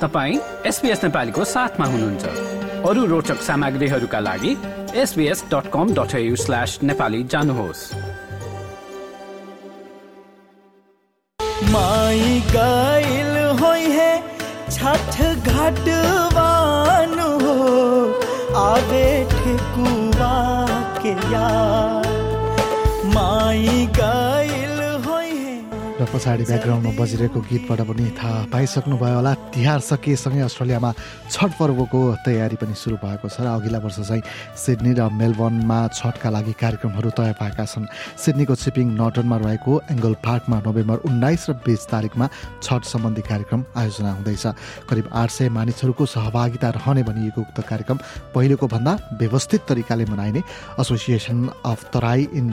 तपाईँ एसपिएस नेपालीको साथमा हुनुहुन्छ। अरू रोचक सामग्रीहरूका लागि SBS dot com dot slash Nepali जानुहोस्। माई होई है छठ घाटवान हो आवे ठेकुआ के यार पछाडि ब्याकग्राउन्डमा बजिरहेको गीतबाट पनि थाहा पाइसक्नुभयो होला। तिहार सकिएसँगै अस्ट्रेलियामा छठ पर्वको तयारी पनि सुरु भएको छ र अघिल्ला वर्ष चाहिँ सिडनी र मेलबर्नमा छठका लागि कार्यक्रमहरू तय पाएका छन्। सिडनीको चिपिङ नटनमा रहेको एङ्गल पार्कमा नोभेम्बर उन्नाइस र बिस तारिकमा छठ सम्बन्धी कार्यक्रम आयोजना हुँदैछ। करिब आठ सय मानिसहरूको सहभागिता रहने भनिएको उक्त कार्यक्रम पहिलेको भन्दा व्यवस्थित तरिकाले मनाइने एसोसिएसन अफ तराई इन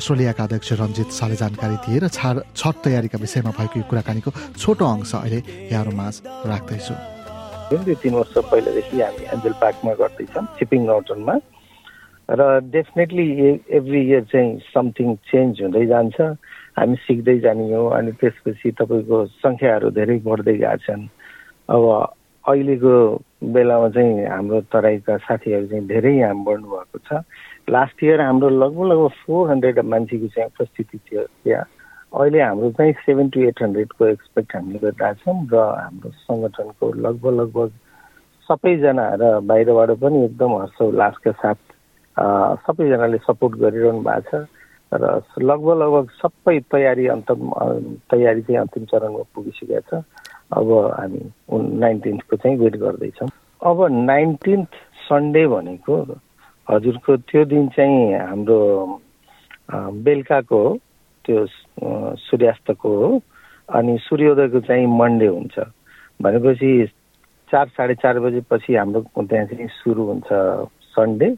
अस्ट्रेलियाका अध्यक्ष रञ्जित शाहले जानकारी दिए र छाड छठ तयारीका विषयमा भएको यो कुराकानीको छोटो अंश अहिले यहाँहरू माझ राख्दैछु। जुन दुई तिन वर्ष पहिलादेखि हामी एन्जल पार्कमा गर्दैछौँ सिपिङ नौटनमा र डेफिनेटली एभ्री इयर चाहिँ समथिङ चेन्ज हुँदै जान्छ। हामी सिक्दै जाने हो अनि त्यसपछि तपाईँको सङ्ख्याहरू धेरै बढ्दै गएका अब अहिलेको बेलामा चाहिँ हाम्रो तराईका साथीहरू चाहिँ धेरै यहाँ बढ्नु भएको छ। लास्ट इयर हाम्रो लगभग लगभग फोर हन्ड्रेड मान्छेको चाहिँ उपस्थिति थियो त्यहाँ अहिले हाम्रो चाहिँ सेभेन टु एट हन्ड्रेडको एक्सपेक्ट हामीले गरिरहेछौँ र हाम्रो सङ्गठनको लगभग लगभग सबैजना र बाहिरबाट पनि एकदम हर्षोल्लासका साथ सबैजनाले सपोर्ट गरिरहनु भएको छ र लगभग लगभग सबै तयारी अन्त तयारी चाहिँ अन्तिम चरणमा पुगिसकेको छ। अब हामी नाइन्टिन्थको चाहिँ वेट गर्दैछौँ। अब नाइन्टिन्थ सन्डे भनेको हजुरको त्यो दिन चाहिँ हाम्रो बेलुकाको त्यो सूर्यास्तको हो। अनि सूर्योदयको चाहिँ मन्डे हुन्छ। भनेपछि चार साढे चार बजेपछि हाम्रो त्यहाँ चाहिँ सुरु हुन्छ सन्डे।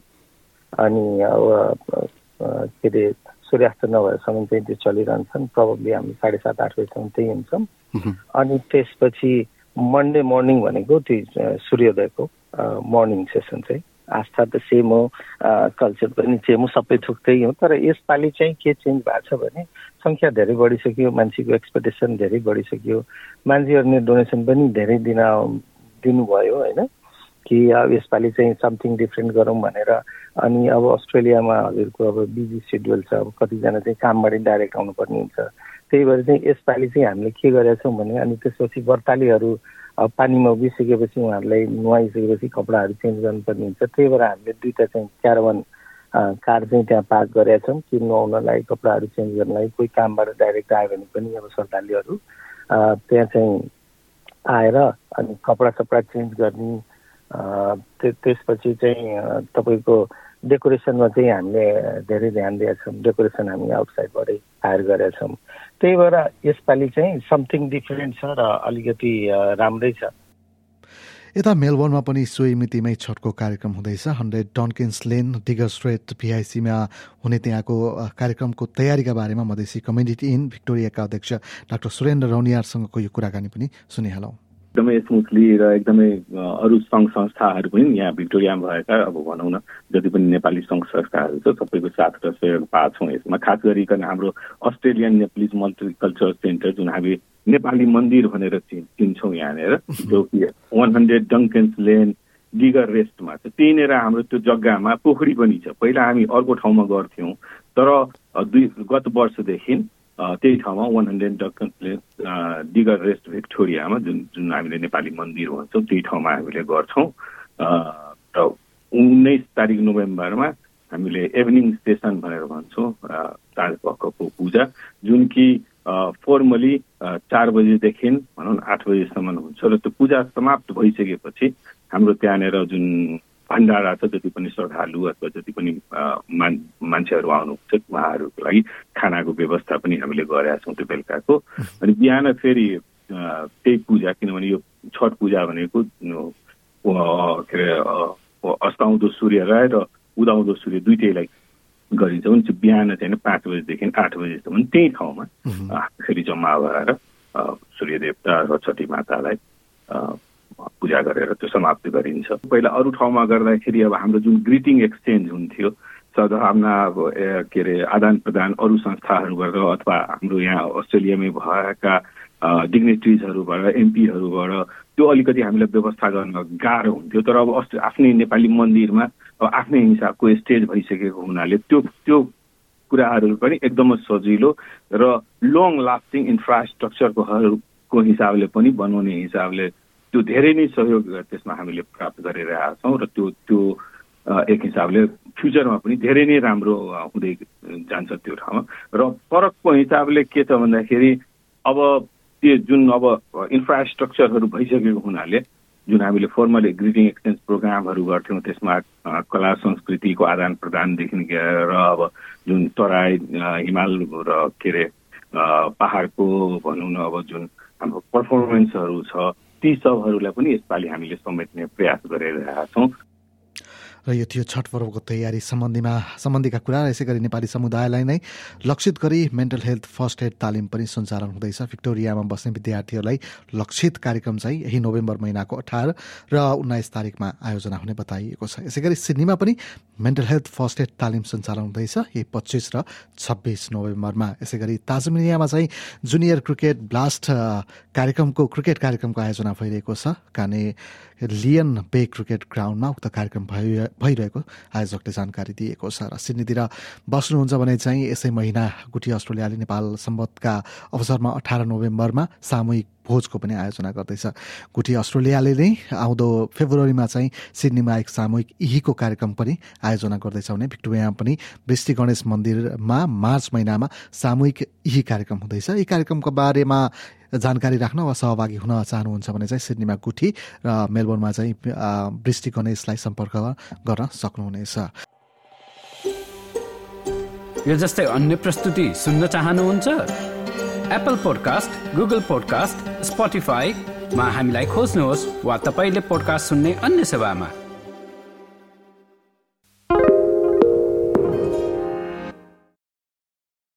अनि अब के अरे सूर्यास्त नभएसम्म चाहिँ त्यो चलिरहन्छन्। प्रब्लली हामी साढे सात आठ बजीसम्म त्यही हुन्छौँ। अनि त्यसपछि मन्डे मर्निङ भनेको त्यो सूर्योदयको मर्निङ सेसन चाहिँ। आस्था त सेम हो कल्चर पनि सेम हो सबै थोक त्यही हो तर यसपालि चाहिँ के चेन्ज भएको छ भने सङ्ख्या धेरै बढिसक्यो मान्छेको एक्सपेक्टेसन धेरै बढिसक्यो मान्छेहरूले डोनेसन पनि धेरै दिन दिनुभयो होइन कि अब यसपालि चाहिँ समथिङ डिफ्रेन्ट गरौँ भनेर अनि अब अस्ट्रेलियामा हजुरको अब बिजी सेड्युल छ अब कतिजना चाहिँ कामबाट डाइरेक्ट आउनुपर्ने हुन्छ त्यही भएर चाहिँ यसपालि चाहिँ हामीले के गरेका छौँ भने अनि त्यसपछि व्रतालीहरू पानीमा उभिसकेपछि उहाँहरूलाई नुहाइसकेपछि कपडाहरू चेन्ज गर्नुपर्ने हुन्छ त्यही भएर हामीले दुईवटा चाहिँ क्यारवान कार चाहिँ त्यहाँ पार्क गरेका छौँ कि नुहाउनलाई कपडाहरू चेन्ज गर्नलाई। कोही कामबाट डाइरेक्ट आयो भने पनि अब श्रद्धालुहरू त्यहाँ चाहिँ आएर अनि कपडा सपडा चेन्ज गर्ने त्यसपछि चाहिँ तपाईँको डेकोरेसनमा चाहिँ हामीले धेरै ध्यान दिएका छौँ। डेकोरेसन हामी आउटसाइडबाटै हायर गरेका छौँ। त्यही भएर यसपालि चाहिँ समथिङ डिफरेन्ट छ र अलिकति राम्रै छ। यता मेलबोर्नमा पनि सोही मितिमै छठको कार्यक्रम हुँदैछ। हन्ड्रेड डन्किन्स लेन डिगर स्ट्रेट पिआइसीमा हुने त्यहाँको कार्यक्रमको तयारीका बारेमा मधेसी कम्युनिटी इन भिक्टोरियाका अध्यक्ष डाक्टर सुरेन्द्र रौनियारसँगको यो कुराकानी पनि सुनिहालौँ। एकदमै स्मुथली र एकदमै अरू सङ्घ संस्थाहरू पनि यहाँ भिक्टोरियामा भएका अब भनौँ न जति पनि नेपाली सङ्घ संस्थाहरू छ सबैको साथ र सहयोग पाएको छौँ यसमा। खास गरिकन हाम्रो अस्ट्रेलियन नेपालिज मल्टिकल्चरल सेन्टर जुन हामी नेपाली मन्दिर भनेर चिन्छौँ यहाँनिर जो कि one hundred Duncans Lane Diggers रेस्टमा छ। त्यहीँनिर हाम्रो त्यो जग्गामा पोखरी पनि छ। पहिला हामी अर्को ठाउँमा गर्थ्यौँ तर दुई गत वर्षदेखि त्यही ठाउँमा वान हन्ड्रेड डक्कन्सले डिगर रेस्ट भिक्टोरियामा जुन जुन हामीले नेपाली मन्दिर भन्छौँ त्यही ठाउँमा हामीले गर्छौँ। र उन्नाइस तारिक नोभेम्बरमा हामीले इभिनिङ सेसन भनेर भन्छौँ चार पक्कको पूजा जुन कि फर्मली चार बजीदेखि भनौँ न आठ बजीसम्म हुन्छ। र त्यो पूजा समाप्त भइसकेपछि हाम्रो त्यहाँनिर जुन भण्डारा छ जति पनि श्रद्धालु अथवा जति पनि मान मान्छेहरू आउनुहुन्छ उहाँहरूको लागि खानाको व्यवस्था पनि हामीले गरेका छौँ त्यो बेलुकाको। अनि बिहान फेरि त्यही पूजा किनभने यो छठ पूजा भनेको के अरे अस्ताउँदो सूर्यलाई र उदाउँदो सूर्य दुइटैलाई गरिन्छ। भने चाहिँ बिहान चाहिँ पाँच बजीदेखि आठ बजीसम्म त्यही ठाउँमा फेरि जम्मा भएर सूर्य देवता र छठी मातालाई पूजा गरेर त्यो समाप्ति गरिन्छ। पहिला अरू ठाउँमा गर्दाखेरि अब हाम्रो जुन ग्रिटिङ एक्सचेन्ज हुन्थ्यो सद्भावना के अरे आदान प्रदान अरू संस्थाहरूबाट अथवा हाम्रो यहाँ अस्ट्रेलियामै भएका डिग्नेटरिजहरूबाट एमपीहरूबाट त्यो अलिकति हामीलाई व्यवस्था गर्न गाह्रो हुन्थ्यो। तर अब अस्ट्रे आफ्नै नेपाली मन्दिरमा अब आफ्नै हिसाबको स्टेज भइसकेको हुनाले त्यो त्यो कुराहरू पनि एकदमै सजिलो र लङ लास्टिङ इन्फ्रास्ट्रक्चरको हिसाबले पनि बनाउने हिसाबले त्यो धेरै नै सहयोग त्यसमा हामीले प्राप्त गरिरहेका छौँ र त्यो त्यो एक हिसाबले फ्युचरमा पनि धेरै नै राम्रो हुँदै जान्छ त्यो ठाउँमा। र फरकको हिसाबले के छ भन्दाखेरि अब त्यो जुन अब इन्फ्रास्ट्रक्चरहरू भइसकेको हुनाले जुन हामीले फर्मल ग्रिटिङ एक्सचेन्ज प्रोग्रामहरू गर्थ्यौँ त्यसमा कला संस्कृतिको आदान प्रदानदेखि लिएर अब जुन तराई हिमाल र के अरे पहाडको भनौँ न अब जुन हाम्रो पर्फर्मेन्सहरू छ ती सबहरूलाई पनि यसपालि हामीले समेट्ने प्रयास गरिरहेका छौँ। र यो थियो छठ पर्वको तयारी सम्बन्धीमा सम्बन्धीका कुरा यसै गरी नेपाली समुदायलाई नै लक्षित गरी मेन्टल हेल्थ फर्स्ट एड तालिम पनि सञ्चालन हुँदैछ। भिक्टोरियामा बस्ने विद्यार्थीहरूलाई लक्षित कार्यक्रम चाहिँ यही नोभेम्बर महिनाको अठार र उन्नाइस तारिकमा आयोजना हुने बताइएको छ। यसै गरी सिडनीमा पनि मेन्टल हेल्थ फर्स्ट एड तालिम सञ्चालन हुँदैछ। यही पच्चिस र छब्बिस नोभेम्बरमा। यसै गरी ताजमिनियामा चाहिँ जुनियर क्रिकेट ब्लास्ट कार्यक्रमको क्रिकेट कार्यक्रमको आयोजना भइरहेको छ। काने लियन बे क्रिकेट ग्राउन्डमा उक्त कार्यक्रम भइरहेको आयोजकले जानकारी दिएको छ र सिडनीतिर बस्नुहुन्छ भने चाहिँ यसै महिना गुठी अस्ट्रेलियाले नेपाल सम्बन्धका अवसरमा अठार नोभेम्बरमा सामूहिक भोजको पनि आयोजना गर्दैछ। गुठी अस्ट्रेलियाले नै आउँदो फेब्रुअरीमा चाहिँ सिडनीमा एक सामूहिक इहीको कार्यक्रम पनि आयोजना गर्दैछ भने भिक्टोरियामा पनि वृष्टि गणेश मन्दिरमा मार्च महिनामा सामूहिक इही कार्यक्रम हुँदैछ। यी कार्यक्रमको बारेमा जानकारी राख्न वा सहभागी हुन चाहनुहुन्छ भने चाहिँ सिडनीमा गुठी र मेलबोर्नमा चाहिँ वृष्टि गणेशलाई सम्पर्क गर्न सक्नुहुनेछ। यो जस्तै अन्य प्रस्तुति सुन्न चाहनुहुन्छ? एप्पल पोडकास्ट गुगल पोडकास्ट स्पोटिफाईमा हामीलाई खोज्नुहोस् वा तपाईँले पोडकास्ट सुन्ने अन्य सेवामा।